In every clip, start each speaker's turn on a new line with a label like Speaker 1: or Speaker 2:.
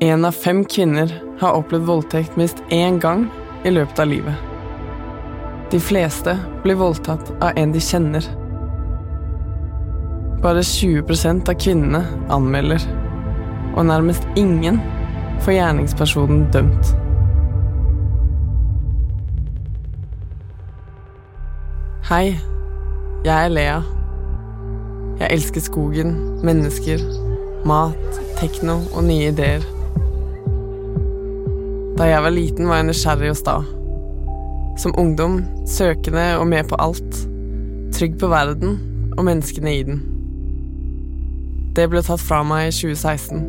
Speaker 1: Én av fem kvinner har opplevd voldtekt minst én gang i løpet av livet. De fleste blir voldtatt av en de kjenner. Bare 20% av kvinnene anmelder, og nærmest ingen får gjerningspersonen dømt. Hei, jeg er Lea. Jeg elsker skogen, mennesker, mat, tekno og nye ideer. Da jeg var liten, var jeg nysgjerrig og sta. Som ungdom søkende og med på alt. Trygg på verden og menneskene i den. Det ble tatt fra meg i 2016.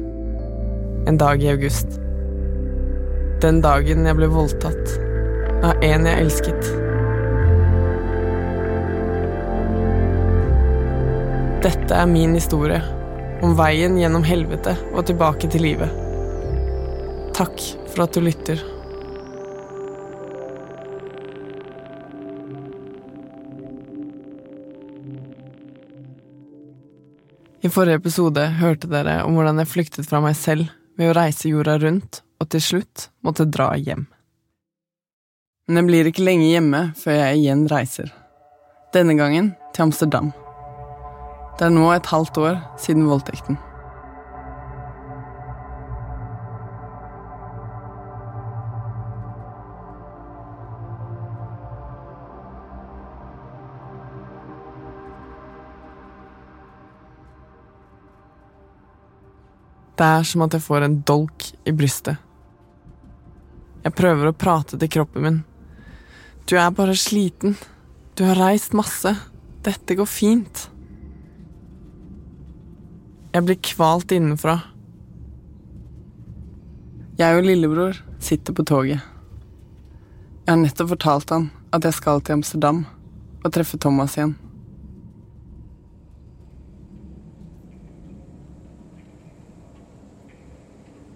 Speaker 1: En dag i august. Den dagen jeg ble voldtatt av en jeg elsket. Dette er min historie, om veien gjennom helvete og tilbake til livet. Takk for at du lytter. I forrige episode hørte dere om hvordan jeg flyktet fra meg selv ved å reise jorda rundt og til slutt måtte dra hjem. Men jeg blir ikke lenge hjemme før jeg igjen reiser. Denne gangen til Amsterdam. Det er nå et halvt år siden voldtekten. Det er som at jeg får en dolk i brystet. Jeg prøver å prate til kroppen min. Du er bare sliten. Du har reist masse. Dette går fint. Jeg blir kvalt innenfra. Jeg og lillebror sitter på toget. Jeg har nettopp fortalt han at jeg skal til Amsterdam og treffe Thomas igjen.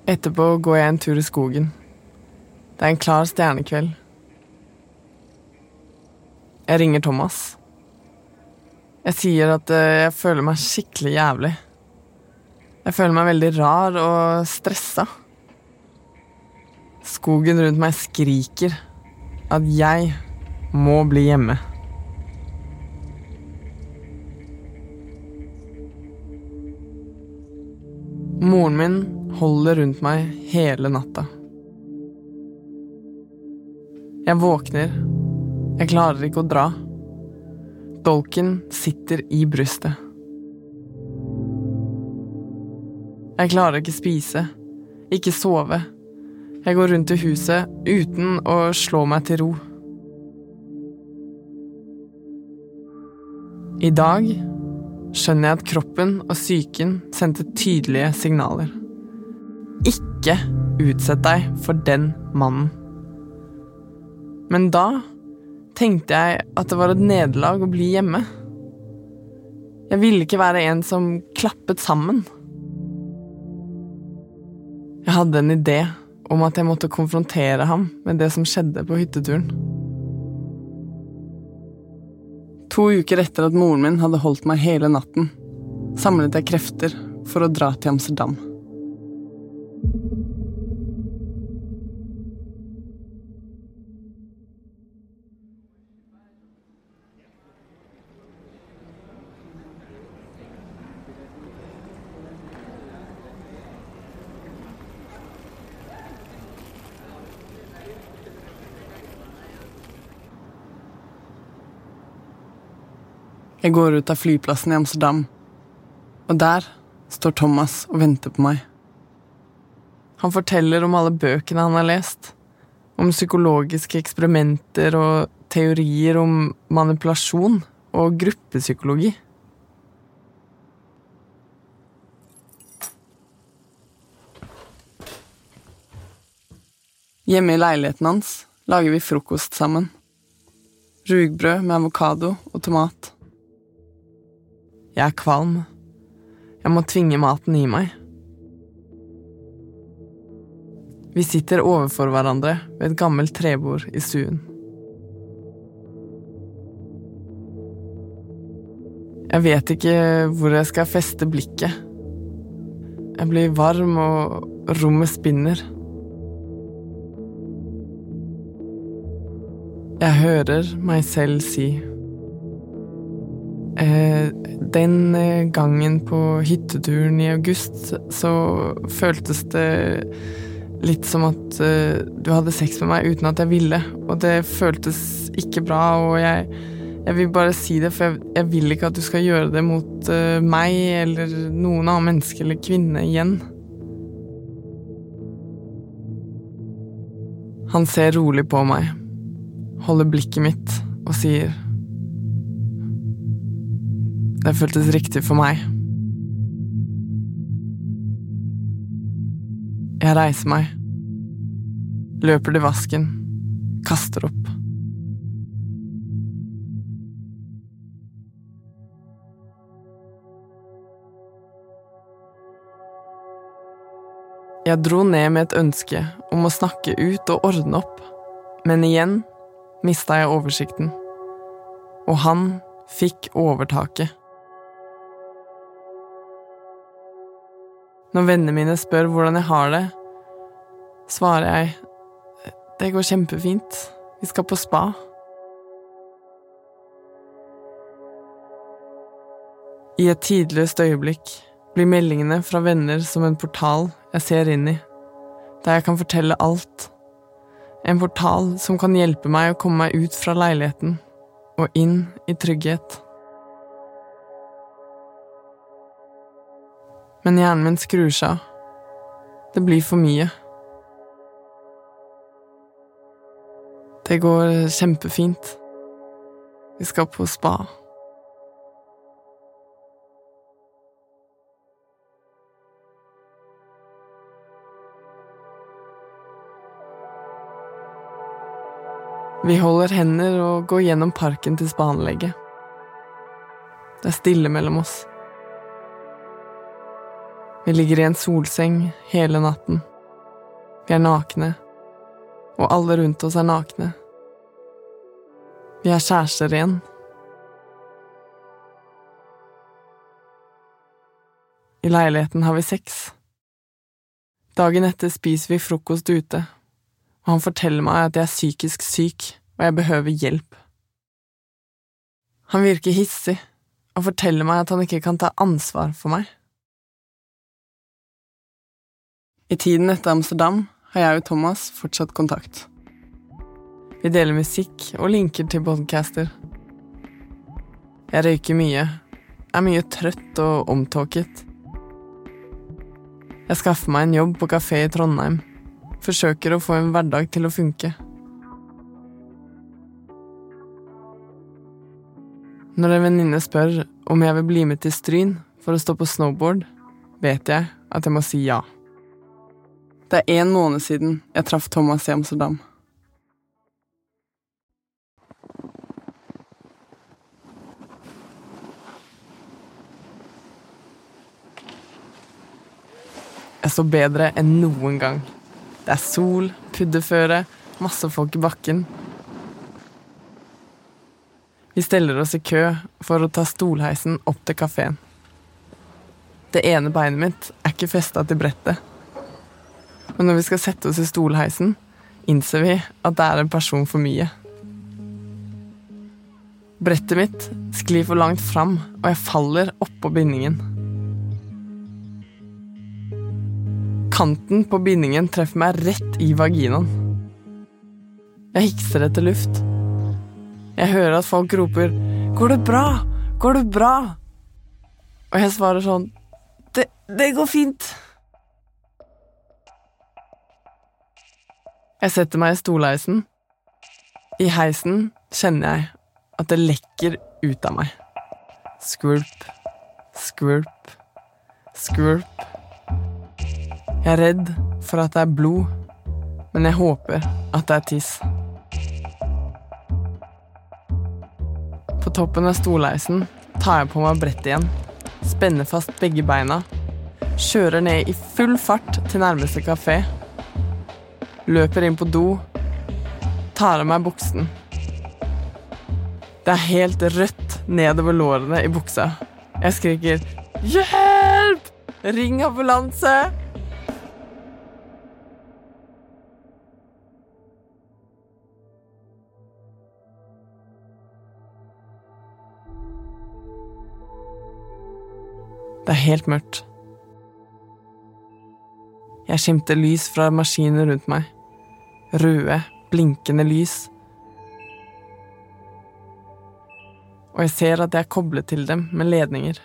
Speaker 1: Etterpå går jeg en tur i skogen. Det er en klar stjernekveld. Jeg ringer Thomas. Jeg sier at eh, jeg føler meg skikkelig jævlig. Jeg føler meg veldig rar og stressa. Skogen rundt meg skriker at jeg må bli hjemme. Moren min holder rundt meg hele natta. Jeg våkner. Jeg klarer ikke å dra. Dolken sitter i brystet. Jeg klarer ikke spise, ikke sove. Jeg går rundt i huset uten å slå meg til ro. I dag skjønner jeg at kroppen og psyken sendte tydelige signaler. Ikke utsett deg for den mannen. Men da tenkte jeg at det var et nederlag å bli hjemme. Jeg ville ikke være en som klappet sammen. Jeg hadde en idé om at jeg måtte konfrontere ham med det som skjedde på hytteturen. To uker etter at moren min hadde holdt meg hele natten, samlet jeg krefter for å dra til Amsterdam. Jeg går ut av flyplassen i Amsterdam, og der står Thomas og venter på meg. Han forteller om alle bøkene han har lest, om psykologiske eksperimenter og teorier om manipulasjon og gruppepsykologi. Hjemme i leiligheten hans lager vi frokost sammen. Rugbrød med avokado og tomat. Jeg er kvalm. Jeg må tvinge maten i meg. Vi sitter overfor hverandre ved et gammelt trebord i stuen. Jeg vet ikke hvor jeg skal feste blikket. Jeg blir varm, og rommet spinner. Jeg hører meg selv si Den eh, gangen på hytteturen i august, så føltes det litt som at eh, du hadde sex med meg uten at jeg ville, og det føltes ikke bra, og jeg jeg vil bare si det, for jeg, jeg vil ikke at du skal gjøre det mot meg eller noen annen menneske eller kvinne igjen. Han ser rolig på meg, holder blikket mitt og sier Det føltes riktig for meg. Jeg reiser meg, løper til vasken, kaster opp. Jeg dro ned med et ønske om å snakke ut og ordne opp, men igjen mista jeg oversikten. Og han fikk overtaket. Når vennene mine spør hvordan jeg har det, svarer jeg det går kjempefint, vi skal på spa. I et tidløst øyeblikk blir meldingene fra venner som en portal jeg ser inn i, der jeg kan fortelle alt. En portal som kan hjelpe meg å komme meg ut fra leiligheten og inn i trygghet. Men hjernen min skrur seg av. Det blir for mye. Det går kjempefint. Vi skal på spa. Vi holder hender og går gjennom parken til spaanlegget. Det er stille mellom oss. Vi ligger i en solseng hele natten. Vi er nakne, og alle rundt oss er nakne. Vi er kjærester igjen. I leiligheten har vi sex. Dagen etter spiser vi frokost ute og han forteller meg at jeg er psykisk syk, og jeg behøver hjelp. Han virker hissig og forteller meg at han ikke kan ta ansvar for meg. I tiden etter Amsterdam har jeg og Thomas fortsatt kontakt. Vi deler musikk og linker til podcaster. Jeg røyker mye, er mye trøtt og omtåket. Jeg skaffer meg en jobb på kafé i Trondheim Forsøker å få en hverdag til å funke. Når en venninne spør om jeg vil bli med til Stryn for å stå på snowboard, vet jeg at jeg må si ja. Det er én måned siden jeg traff Thomas i Amsterdam. Jeg står bedre enn noen gang. Det er sol, pudderføre, masse folk i bakken. Vi steller oss i kø for å ta stolheisen opp til kafeen. Det ene beinet mitt er ikke festa til brettet. Men når vi skal sette oss i stolheisen, innser vi at det er en person for mye. Brettet mitt sklir for langt fram, og jeg faller oppå bindingen. Kanten på bindingen treffer meg rett i vaginaen. Jeg hikser etter luft. Jeg hører at folk roper 'Går det bra? Går det bra?' Og jeg svarer sånn 'Det, det går fint'. Jeg setter meg i stolheisen. I heisen kjenner jeg at det lekker ut av meg. Skvulp, skvulp, skvulp. Jeg er redd for at det er blod, men jeg håper at det er tiss. På toppen av stolheisen tar jeg på meg brettet igjen, spenner fast begge beina, kjører ned i full fart til nærmeste kafé, løper inn på do, tar av meg buksen. Det er helt rødt nedover lårene i buksa. Jeg skriker 'hjelp! Ring ambulanse! Det er helt mørkt. Jeg skimter lys fra maskinen rundt meg. Røde, blinkende lys. Og jeg ser at jeg er koblet til dem med ledninger.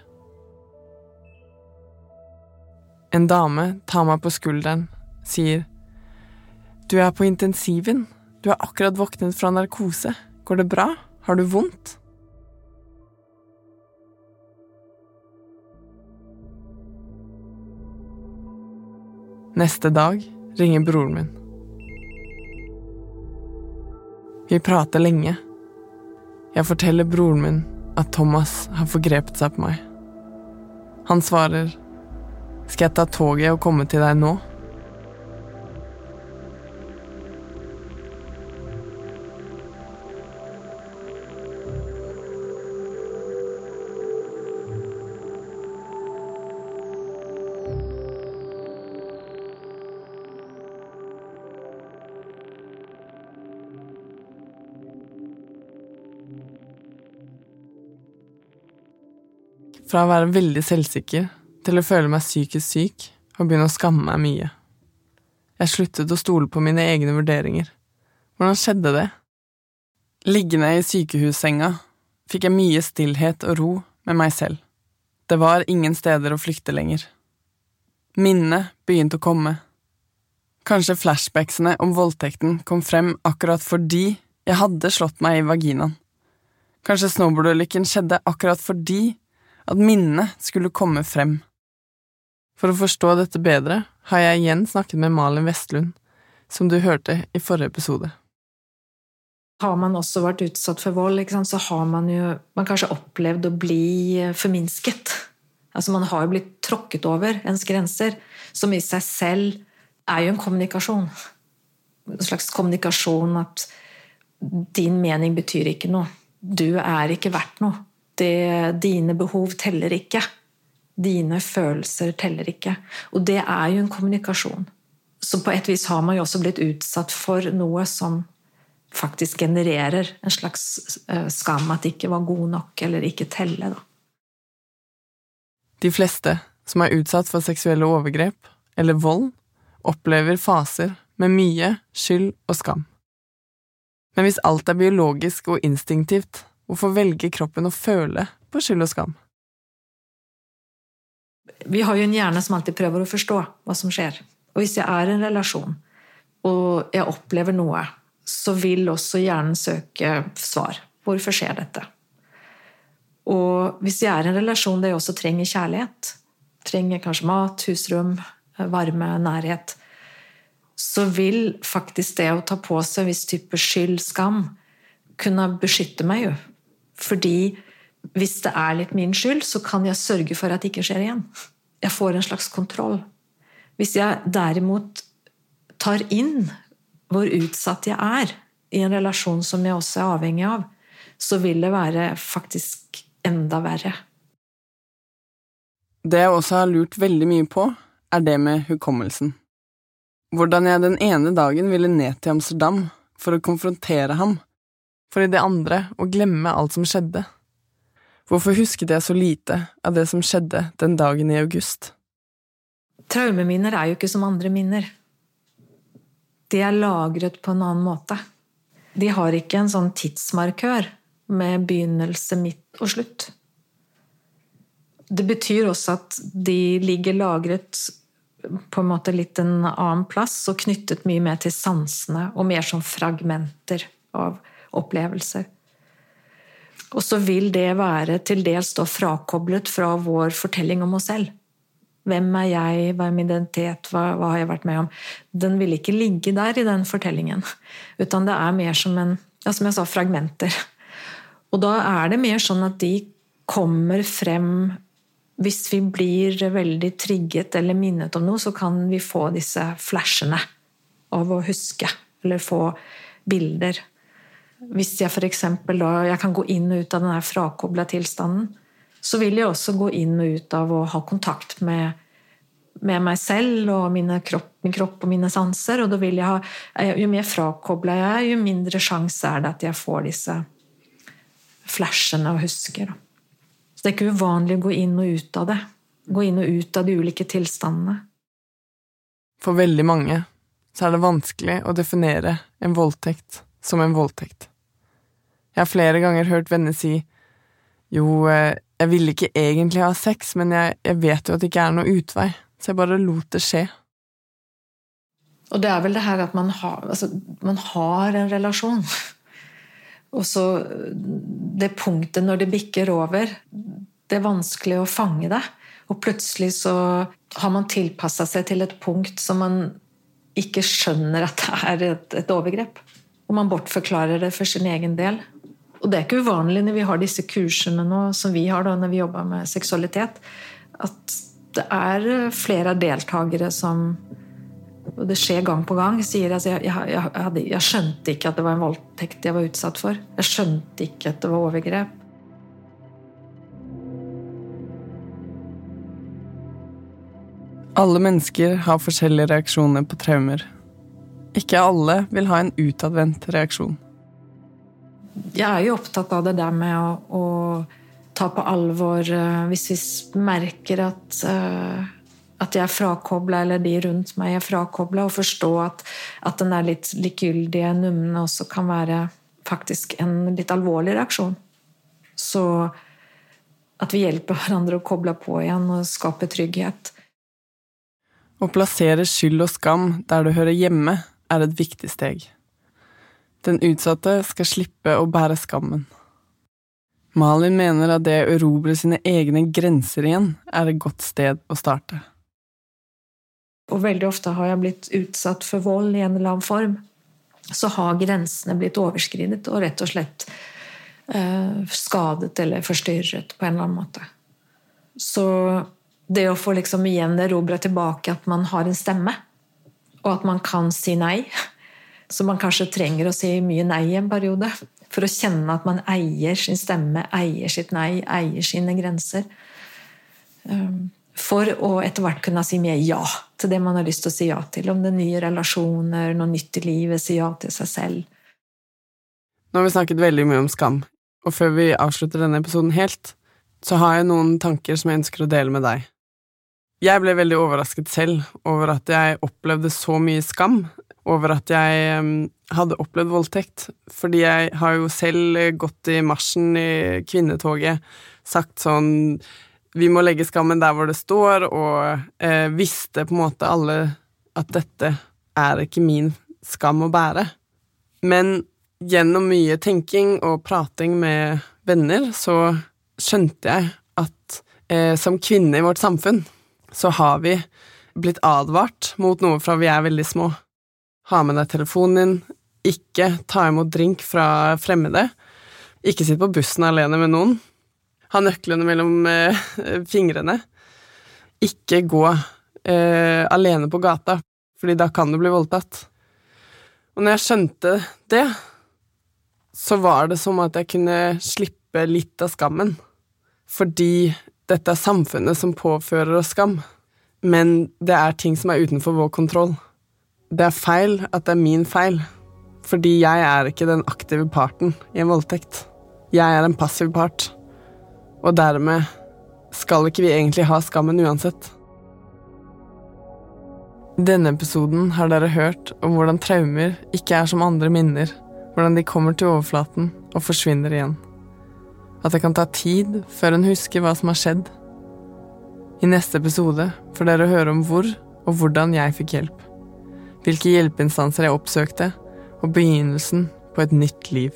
Speaker 1: En dame tar meg på skulderen, sier Du er på intensiven. Du er akkurat våknet fra narkose. Går det bra? Har du vondt? Neste dag ringer broren min. Vi prater lenge. Jeg forteller broren min at Thomas har forgrepet seg på meg. Han svarer, Skal jeg ta toget og komme til deg nå? Fra å være veldig selvsikker til å føle meg psykisk syk og begynne å skamme meg mye. Jeg sluttet å stole på mine egne vurderinger. Hvordan skjedde det? Liggende i sykehussenga fikk jeg mye stillhet og ro med meg selv. Det var ingen steder å flykte lenger. Minnene begynte å komme. Kanskje flashbacksene om voldtekten kom frem akkurat fordi jeg hadde slått meg i vaginaen. Kanskje snowboardulykken skjedde akkurat fordi at minnet skulle komme frem. For å forstå dette bedre har jeg igjen snakket med Malin Vestlund, som du hørte i forrige episode.
Speaker 2: Har man også vært utsatt for vold, så har man jo man kanskje opplevd å bli forminsket. Altså Man har jo blitt tråkket over ens grenser, som i seg selv er jo en kommunikasjon. En slags kommunikasjon at din mening betyr ikke noe. Du er ikke verdt noe det, dine behov teller ikke. Dine følelser teller ikke. Og det er jo en kommunikasjon. Så på et vis har man jo også blitt utsatt for noe som faktisk genererer en slags eh, skam at det ikke var god nok, eller ikke telle. Da.
Speaker 1: De fleste som er utsatt for seksuelle overgrep eller vold, opplever faser med mye skyld og skam. Men hvis alt er biologisk og instinktivt, Hvorfor velger kroppen å føle på skyld og skam?
Speaker 2: Vi har jo en hjerne som alltid prøver å forstå hva som skjer. Og hvis jeg er i en relasjon, og jeg opplever noe, så vil også hjernen søke svar. Hvorfor skjer dette? Og hvis jeg er i en relasjon der jeg også trenger kjærlighet, trenger kanskje mat, husrom, varme, nærhet, så vil faktisk det å ta på seg en viss type skyld, skam, kunne beskytte meg jo fordi hvis det er litt min skyld, så kan jeg sørge for at det ikke skjer igjen. Jeg får en slags kontroll. Hvis jeg derimot tar inn hvor utsatt jeg er i en relasjon som jeg også er avhengig av, så vil det være faktisk enda verre.
Speaker 1: Det jeg også har lurt veldig mye på, er det med hukommelsen. Hvordan jeg den ene dagen ville ned til Amsterdam for å konfrontere ham for i det andre å glemme alt som skjedde. Hvorfor husket jeg så lite av det som skjedde den dagen i august?
Speaker 2: Traumeminner er jo ikke som andre minner. De er lagret på en annen måte. De har ikke en sånn tidsmarkør med begynnelse, midt og slutt. Det betyr også at de ligger lagret på en måte litt en annen plass og knyttet mye mer til sansene og mer som fragmenter av opplevelser. Og så vil det være til dels da frakoblet fra vår fortelling om oss selv. Hvem er jeg, hva er min identitet, hva, hva, har jeg vært med om? Den vil ikke ligge der i den fortellingen. Utan det er mer som en ja, som jeg sa, fragmenter. Og da er det mer sånn at de kommer frem Hvis vi blir veldig trigget eller minnet om noe, så kan vi få disse flashene av å huske. Eller få bilder. Hvis jeg f.eks. da jeg kan gå inn og ut av den frakobla tilstanden, så vil jeg også gå inn og ut av å ha kontakt med med meg selv og kropp, min kropp og mine sanser. Og da vil jeg ha, jo mer frakobla jeg er, jo mindre sjanse er det at jeg får disse flashene og husker. Så det er ikke uvanlig å gå inn og ut av det. Gå inn og ut av de ulike tilstandene.
Speaker 1: For veldig mange så er det vanskelig å definere en voldtekt som en voldtekt. Jeg har flere ganger hørt venner si jo, eh, jeg ville ikke egentlig ha sex, men jeg, jeg vet jo at det ikke er noe utvei, så jeg bare lot det skje.
Speaker 2: Og det er vel det her at man har, altså, man har en relasjon. Og så det punktet når det bikker over, det er vanskelig å fange det. Og plutselig så har man tilpassa seg til et punkt som man ikke skjønner at det er et, et overgrep. Og man bortforklarer det for sin egen del. Og det er ikke uvanlig når vi har disse kursene nå, som vi har da når vi jobber med seksualitet, at det er flere deltakere som og det skjer gang på gang, sier altså, jeg, jeg, jeg, hadde, jeg skjønte ikke at det var en voldtekt jeg var utsatt for. Jeg skjønte ikke at det var overgrep.
Speaker 1: Alle mennesker har forskjellige reaksjoner på traumer. Ikke alle vil ha en utadvendt reaksjon.
Speaker 2: Jeg er jo opptatt av det der med å, å ta på alvor uh, hvis vi merker at, uh, at jeg er frakobla, eller de rundt meg er frakobla, og forstå at, at den der litt likegyldige, numne også kan være faktisk en litt alvorlig reaksjon. Så at vi hjelper hverandre å koble på igjen og skape trygghet.
Speaker 1: Å plassere skyld og skam der du hører hjemme, er et viktig steg. Den utsatte skal slippe å bære skammen. Malin mener at det å erobre sine egne grenser igjen er et godt sted å starte.
Speaker 2: Og veldig ofte har jeg blitt utsatt for vold i en eller annen form. Så har grensene blitt overskridet og rett og slett eh, skadet eller forstyrret på en eller annen måte. Så det å få liksom igjen erobra tilbake at man har en stemme, og at man kan si nei så man kanskje trenger å si mye nei i en periode. For å kjenne at man eier sin stemme, eier sitt nei, eier sine grenser. Um, for å etter hvert kunne si mer ja til det man har lyst til å si ja til. Om det er nye relasjoner, noe nytt i livet, si ja til seg selv.
Speaker 1: Nå har vi snakket veldig mye om skam, og før vi avslutter denne episoden helt, så har jeg noen tanker som jeg ønsker å dele med deg. Jeg ble veldig overrasket selv over at jeg opplevde så mye skam over at jeg hadde opplevd voldtekt, fordi jeg har jo selv gått i marsjen i kvinnetoget, sagt sånn Vi må legge skammen der hvor det står, og eh, visste på en måte alle at dette er ikke min skam å bære. Men gjennom mye tenking og prating med venner, så skjønte jeg at eh, som kvinne i vårt samfunn, så har vi blitt advart mot noe fra vi er veldig små ha med deg telefonen din, ikke ta imot drink fra fremmede, ikke sitt på bussen alene med noen, ha nøklene mellom eh, fingrene, ikke gå eh, alene på gata, fordi da kan du bli voldtatt. Og når jeg skjønte det, så var det som at jeg kunne slippe litt av skammen, fordi dette er samfunnet som påfører oss skam, men det er ting som er utenfor vår kontroll. Det er feil at det er min feil, fordi jeg er ikke den aktive parten i en voldtekt. Jeg er en passiv part, og dermed skal ikke vi egentlig ha skammen uansett. I denne episoden har dere hørt om hvordan traumer ikke er som andre minner, hvordan de kommer til overflaten og forsvinner igjen. At det kan ta tid før en husker hva som har skjedd. I neste episode får dere høre om hvor og hvordan jeg fikk hjelp hvilke hjelpeinstanser jeg oppsøkte, og begynnelsen på et nytt liv.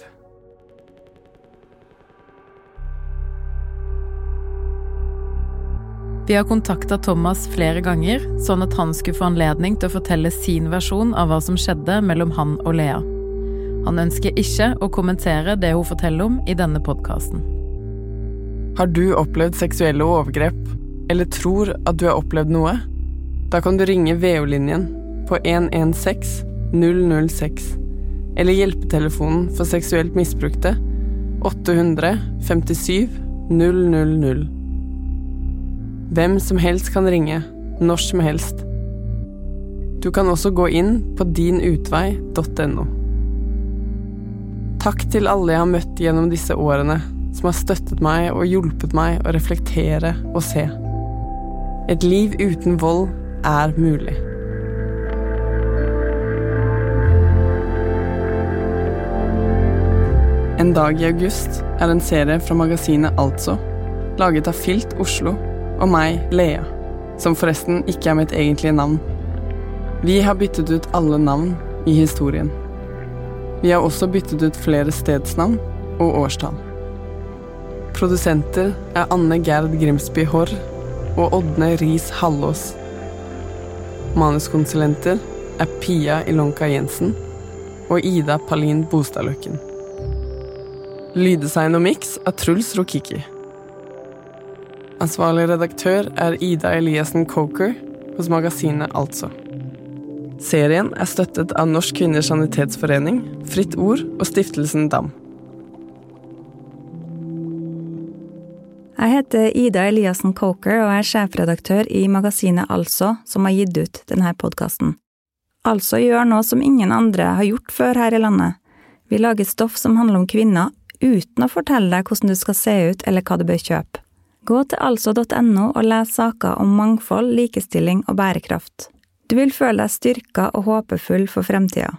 Speaker 3: Vi har kontakta Thomas flere ganger, sånn at han skulle få anledning til å fortelle sin versjon av hva som skjedde mellom han og Lea. Han ønsker ikke å kommentere det hun forteller om i denne podkasten.
Speaker 1: Har du opplevd seksuelle overgrep, eller tror at du har opplevd noe? Da kan du ringe VO-linjen på 116 006 eller hjelpetelefonen for seksuelt misbrukte 800 57 000. Hvem som helst kan ringe, når som helst. Du kan også gå inn på dinutvei.no. Takk til alle jeg har møtt gjennom disse årene, som har støttet meg og hjulpet meg å reflektere og se. Et liv uten vold er mulig. En dag i august er en serie fra magasinet Altså, laget av Filt Oslo og meg, Lea, som forresten ikke er mitt egentlige navn. Vi har byttet ut alle navn i historien. Vi har også byttet ut flere stedsnavn og årstall. Produsenter er Anne Gerd Grimsby Haarr og Ådne Riis Hallås. Manuskonsulenter er Pia Ilonka Jensen og Ida Palin Bostadløkken. Lyddesign og miks av Truls Rokiki. Ansvarlig redaktør er Ida Eliassen Coker hos magasinet Altså. Serien er støttet av Norsk Kvinners Sanitetsforening, Fritt Ord og Stiftelsen DAM.
Speaker 4: Jeg heter Ida Eliassen Coker og er sjefredaktør i magasinet Altså, som har gitt ut denne podkasten. Altså gjør noe som ingen andre har gjort før her i landet. Vi lager stoff som handler om kvinner, uten å fortelle deg hvordan du skal se ut eller hva du bør kjøpe. Gå til altså.no og les saker om mangfold, likestilling og bærekraft. Du vil føle deg styrka og håpefull for fremtida.